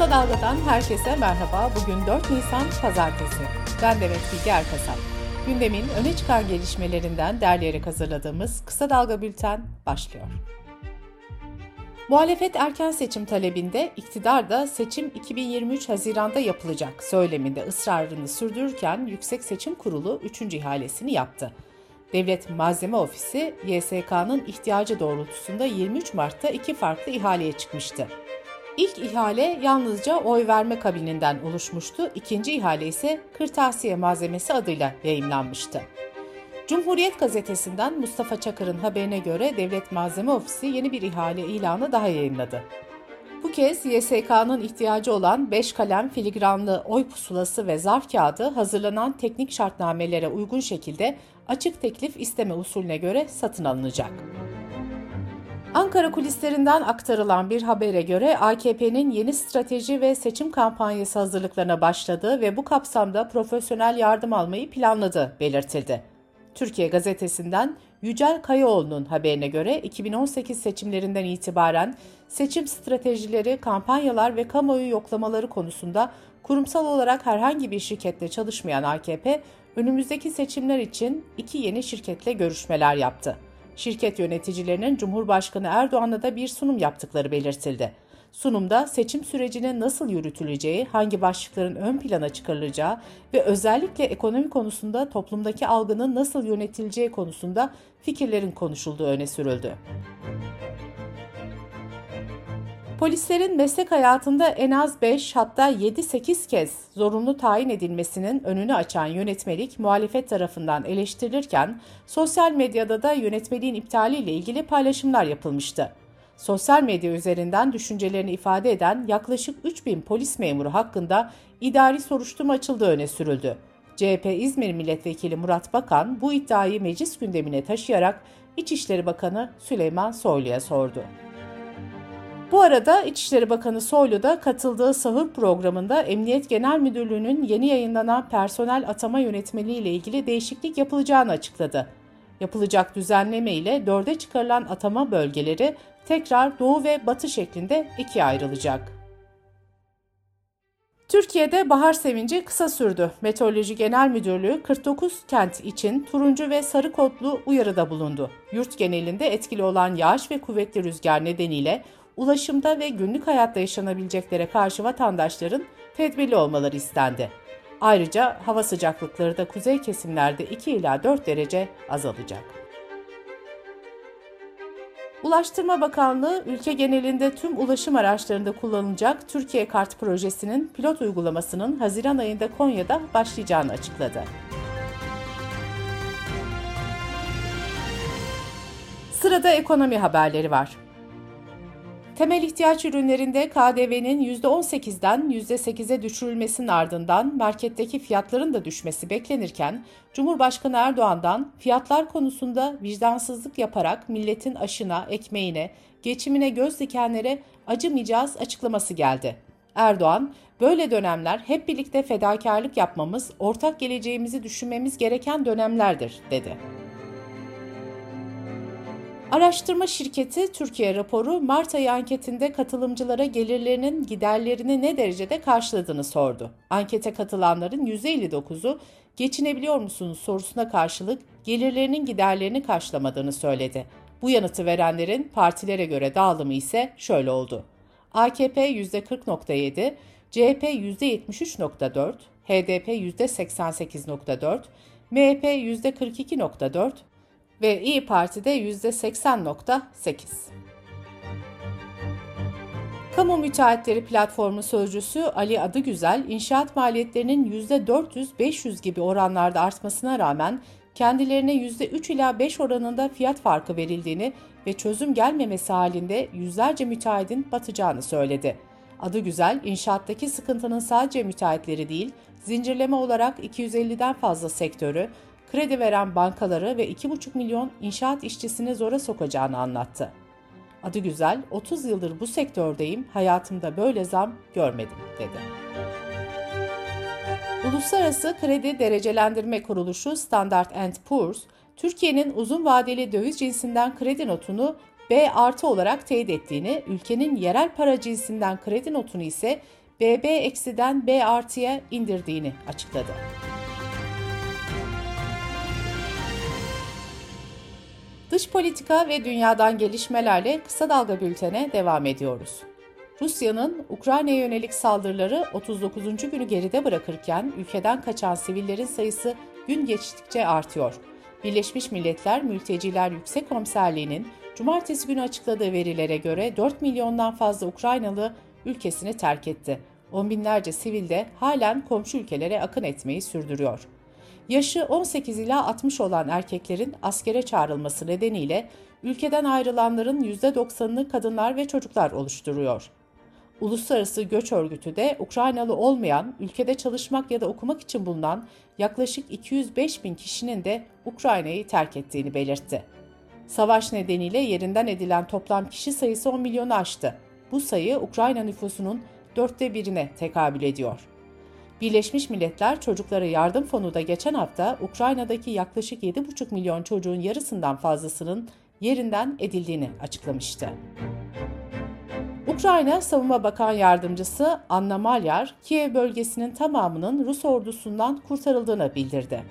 Kısa Dalga'dan herkese merhaba. Bugün 4 Nisan Pazartesi. Ben Demet Bilge Erkasap. Gündemin öne çıkan gelişmelerinden derleyerek hazırladığımız Kısa Dalga Bülten başlıyor. Muhalefet erken seçim talebinde iktidar da seçim 2023 Haziran'da yapılacak söyleminde ısrarını sürdürürken Yüksek Seçim Kurulu 3. ihalesini yaptı. Devlet Malzeme Ofisi YSK'nın ihtiyacı doğrultusunda 23 Mart'ta iki farklı ihaleye çıkmıştı. İlk ihale yalnızca oy verme kabininden oluşmuştu, ikinci ihale ise kırtasiye malzemesi adıyla yayımlanmıştı. Cumhuriyet gazetesinden Mustafa Çakır'ın haberine göre Devlet Malzeme Ofisi yeni bir ihale ilanı daha yayınladı. Bu kez YSK'nın ihtiyacı olan 5 kalem filigranlı oy pusulası ve zarf kağıdı hazırlanan teknik şartnamelere uygun şekilde açık teklif isteme usulüne göre satın alınacak. Ankara kulislerinden aktarılan bir habere göre AKP'nin yeni strateji ve seçim kampanyası hazırlıklarına başladığı ve bu kapsamda profesyonel yardım almayı planladığı belirtildi. Türkiye gazetesinden Yücel Kayaoğlu'nun haberine göre 2018 seçimlerinden itibaren seçim stratejileri, kampanyalar ve kamuoyu yoklamaları konusunda kurumsal olarak herhangi bir şirketle çalışmayan AKP, önümüzdeki seçimler için iki yeni şirketle görüşmeler yaptı. Şirket yöneticilerinin Cumhurbaşkanı Erdoğan'a da bir sunum yaptıkları belirtildi. Sunumda seçim sürecinin nasıl yürütüleceği, hangi başlıkların ön plana çıkarılacağı ve özellikle ekonomi konusunda toplumdaki algının nasıl yönetileceği konusunda fikirlerin konuşulduğu öne sürüldü. Polislerin meslek hayatında en az 5 hatta 7-8 kez zorunlu tayin edilmesinin önünü açan yönetmelik muhalefet tarafından eleştirilirken sosyal medyada da yönetmeliğin iptaliyle ilgili paylaşımlar yapılmıştı. Sosyal medya üzerinden düşüncelerini ifade eden yaklaşık 3000 polis memuru hakkında idari soruşturma açıldığı öne sürüldü. CHP İzmir Milletvekili Murat Bakan bu iddiayı meclis gündemine taşıyarak İçişleri Bakanı Süleyman Soylu'ya sordu. Bu arada İçişleri Bakanı Soylu da katıldığı sahur programında Emniyet Genel Müdürlüğü'nün yeni yayınlanan personel atama yönetmeliği ile ilgili değişiklik yapılacağını açıkladı. Yapılacak düzenleme ile dörde çıkarılan atama bölgeleri tekrar doğu ve batı şeklinde ikiye ayrılacak. Türkiye'de bahar sevinci kısa sürdü. Meteoroloji Genel Müdürlüğü 49 kent için turuncu ve sarı kodlu uyarıda bulundu. Yurt genelinde etkili olan yağış ve kuvvetli rüzgar nedeniyle ulaşımda ve günlük hayatta yaşanabileceklere karşı vatandaşların tedbirli olmaları istendi. Ayrıca hava sıcaklıkları da kuzey kesimlerde 2 ila 4 derece azalacak. Ulaştırma Bakanlığı ülke genelinde tüm ulaşım araçlarında kullanılacak Türkiye Kart projesinin pilot uygulamasının Haziran ayında Konya'da başlayacağını açıkladı. Sırada ekonomi haberleri var. Temel ihtiyaç ürünlerinde KDV'nin %18'den %8'e düşürülmesinin ardından marketteki fiyatların da düşmesi beklenirken, Cumhurbaşkanı Erdoğan'dan fiyatlar konusunda vicdansızlık yaparak milletin aşına, ekmeğine, geçimine göz dikenlere acımayacağız açıklaması geldi. Erdoğan, böyle dönemler hep birlikte fedakarlık yapmamız, ortak geleceğimizi düşünmemiz gereken dönemlerdir, dedi. Araştırma şirketi Türkiye raporu Mart ayı anketinde katılımcılara gelirlerinin giderlerini ne derecede karşıladığını sordu. Ankete katılanların %59'u geçinebiliyor musunuz sorusuna karşılık gelirlerinin giderlerini karşılamadığını söyledi. Bu yanıtı verenlerin partilere göre dağılımı ise şöyle oldu. AKP %40.7, CHP %73.4, HDP %88.4, MHP %42.4, ve İyi Parti'de %80.8. Kamu Müteahhitleri Platformu Sözcüsü Ali Adıgüzel, inşaat maliyetlerinin %400-500 gibi oranlarda artmasına rağmen kendilerine %3 ila 5 oranında fiyat farkı verildiğini ve çözüm gelmemesi halinde yüzlerce müteahhidin batacağını söyledi. Adıgüzel, inşaattaki sıkıntının sadece müteahhitleri değil, zincirleme olarak 250'den fazla sektörü, kredi veren bankaları ve 2,5 milyon inşaat işçisini zora sokacağını anlattı. Adı güzel, 30 yıldır bu sektördeyim, hayatımda böyle zam görmedim, dedi. Uluslararası Kredi Derecelendirme Kuruluşu Standard Poor's, Türkiye'nin uzun vadeli döviz cinsinden kredi notunu B artı olarak teyit ettiğini, ülkenin yerel para cinsinden kredi notunu ise BB-den B artıya indirdiğini açıkladı. Dış politika ve dünyadan gelişmelerle kısa dalga bültene devam ediyoruz. Rusya'nın Ukrayna'ya yönelik saldırıları 39. günü geride bırakırken ülkeden kaçan sivillerin sayısı gün geçtikçe artıyor. Birleşmiş Milletler Mülteciler Yüksek Komiserliği'nin cumartesi günü açıkladığı verilere göre 4 milyondan fazla Ukraynalı ülkesini terk etti. On binlerce sivil de halen komşu ülkelere akın etmeyi sürdürüyor. Yaşı 18 ila 60 olan erkeklerin askere çağrılması nedeniyle ülkeden ayrılanların %90'ını kadınlar ve çocuklar oluşturuyor. Uluslararası Göç Örgütü de Ukraynalı olmayan, ülkede çalışmak ya da okumak için bulunan yaklaşık 205 bin kişinin de Ukrayna'yı terk ettiğini belirtti. Savaş nedeniyle yerinden edilen toplam kişi sayısı 10 milyonu aştı. Bu sayı Ukrayna nüfusunun dörtte birine tekabül ediyor. Birleşmiş Milletler Çocuklara Yardım Fonu da geçen hafta Ukrayna'daki yaklaşık 7,5 milyon çocuğun yarısından fazlasının yerinden edildiğini açıklamıştı. Ukrayna Savunma Bakan Yardımcısı Anna Malyar, Kiev bölgesinin tamamının Rus ordusundan kurtarıldığını bildirdi.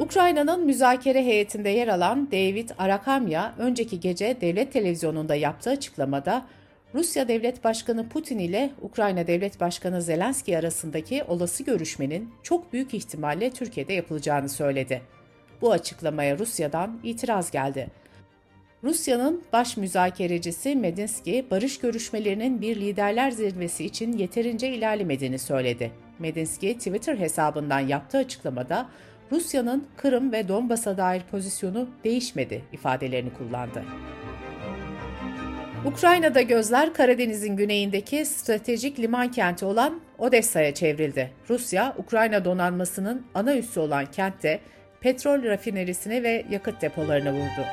Ukrayna'nın müzakere heyetinde yer alan David Arakamya, önceki gece devlet televizyonunda yaptığı açıklamada Rusya Devlet Başkanı Putin ile Ukrayna Devlet Başkanı Zelenski arasındaki olası görüşmenin çok büyük ihtimalle Türkiye'de yapılacağını söyledi. Bu açıklamaya Rusya'dan itiraz geldi. Rusya'nın baş müzakerecisi Medinsky, barış görüşmelerinin bir liderler zirvesi için yeterince ilerlemediğini söyledi. Medinsky, Twitter hesabından yaptığı açıklamada Rusya'nın Kırım ve Donbas'a dair pozisyonu değişmedi ifadelerini kullandı. Ukrayna'da gözler Karadeniz'in güneyindeki stratejik liman kenti olan Odessa'ya çevrildi. Rusya, Ukrayna donanmasının ana üssü olan kentte petrol rafinerisini ve yakıt depolarını vurdu.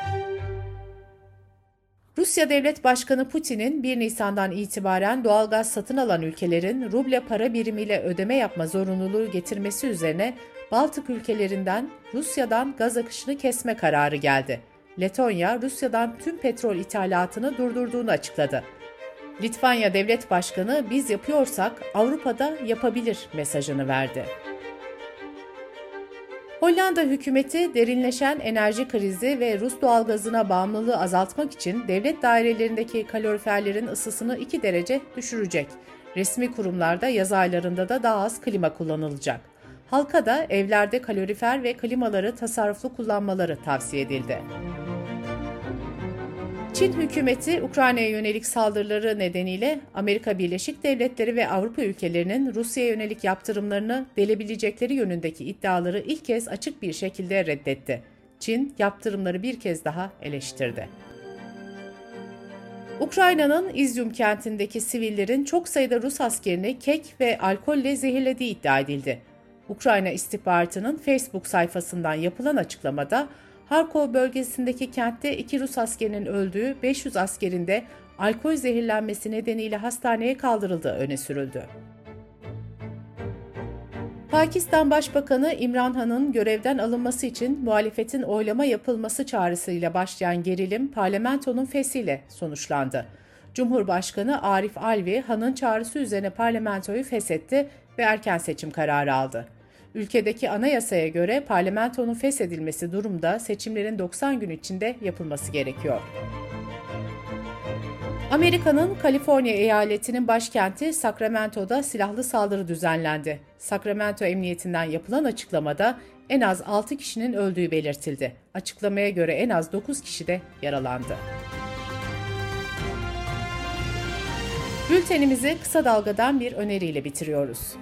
Rusya Devlet Başkanı Putin'in 1 Nisan'dan itibaren doğalgaz satın alan ülkelerin ruble para birimiyle ödeme yapma zorunluluğu getirmesi üzerine Baltık ülkelerinden Rusya'dan gaz akışını kesme kararı geldi. Letonya, Rusya'dan tüm petrol ithalatını durdurduğunu açıkladı. Litvanya Devlet Başkanı biz yapıyorsak Avrupa'da yapabilir mesajını verdi. Hollanda hükümeti derinleşen enerji krizi ve Rus doğalgazına bağımlılığı azaltmak için devlet dairelerindeki kaloriferlerin ısısını 2 derece düşürecek. Resmi kurumlarda yaz aylarında da daha az klima kullanılacak. Halka da evlerde kalorifer ve klimaları tasarruflu kullanmaları tavsiye edildi. Çin hükümeti Ukrayna'ya yönelik saldırıları nedeniyle Amerika Birleşik Devletleri ve Avrupa ülkelerinin Rusya'ya yönelik yaptırımlarını delebilecekleri yönündeki iddiaları ilk kez açık bir şekilde reddetti. Çin yaptırımları bir kez daha eleştirdi. Ukrayna'nın İzyum kentindeki sivillerin çok sayıda Rus askerini kek ve alkolle zehirlediği iddia edildi. Ukrayna istihbaratının Facebook sayfasından yapılan açıklamada Harkov bölgesindeki kentte iki Rus askerinin öldüğü 500 askerin de alkol zehirlenmesi nedeniyle hastaneye kaldırıldığı öne sürüldü. Pakistan Başbakanı İmran Han'ın görevden alınması için muhalefetin oylama yapılması çağrısıyla başlayan gerilim parlamentonun fesiyle sonuçlandı. Cumhurbaşkanı Arif Alvi, Han'ın çağrısı üzerine parlamentoyu feshetti ve erken seçim kararı aldı. Ülkedeki anayasaya göre parlamentonun feshedilmesi durumda seçimlerin 90 gün içinde yapılması gerekiyor. Amerika'nın Kaliforniya eyaletinin başkenti Sacramento'da silahlı saldırı düzenlendi. Sacramento Emniyetinden yapılan açıklamada en az 6 kişinin öldüğü belirtildi. Açıklamaya göre en az 9 kişi de yaralandı. Bültenimizi kısa dalgadan bir öneriyle bitiriyoruz.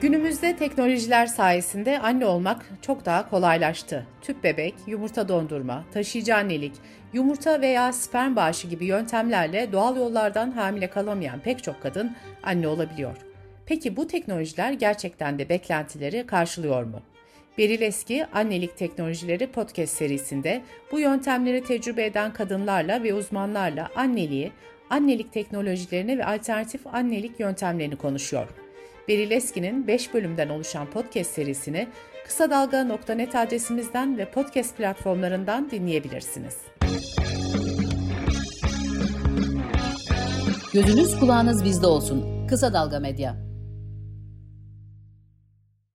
Günümüzde teknolojiler sayesinde anne olmak çok daha kolaylaştı. Tüp bebek, yumurta dondurma, taşıyıcı annelik, yumurta veya sperm bağışı gibi yöntemlerle doğal yollardan hamile kalamayan pek çok kadın anne olabiliyor. Peki bu teknolojiler gerçekten de beklentileri karşılıyor mu? Beril Eski Annelik Teknolojileri podcast serisinde bu yöntemleri tecrübe eden kadınlarla ve uzmanlarla anneliği, annelik teknolojilerini ve alternatif annelik yöntemlerini konuşuyor. Beril Eski'nin 5 bölümden oluşan podcast serisini kısa dalga.net adresimizden ve podcast platformlarından dinleyebilirsiniz. Gözünüz kulağınız bizde olsun. Kısa Dalga Medya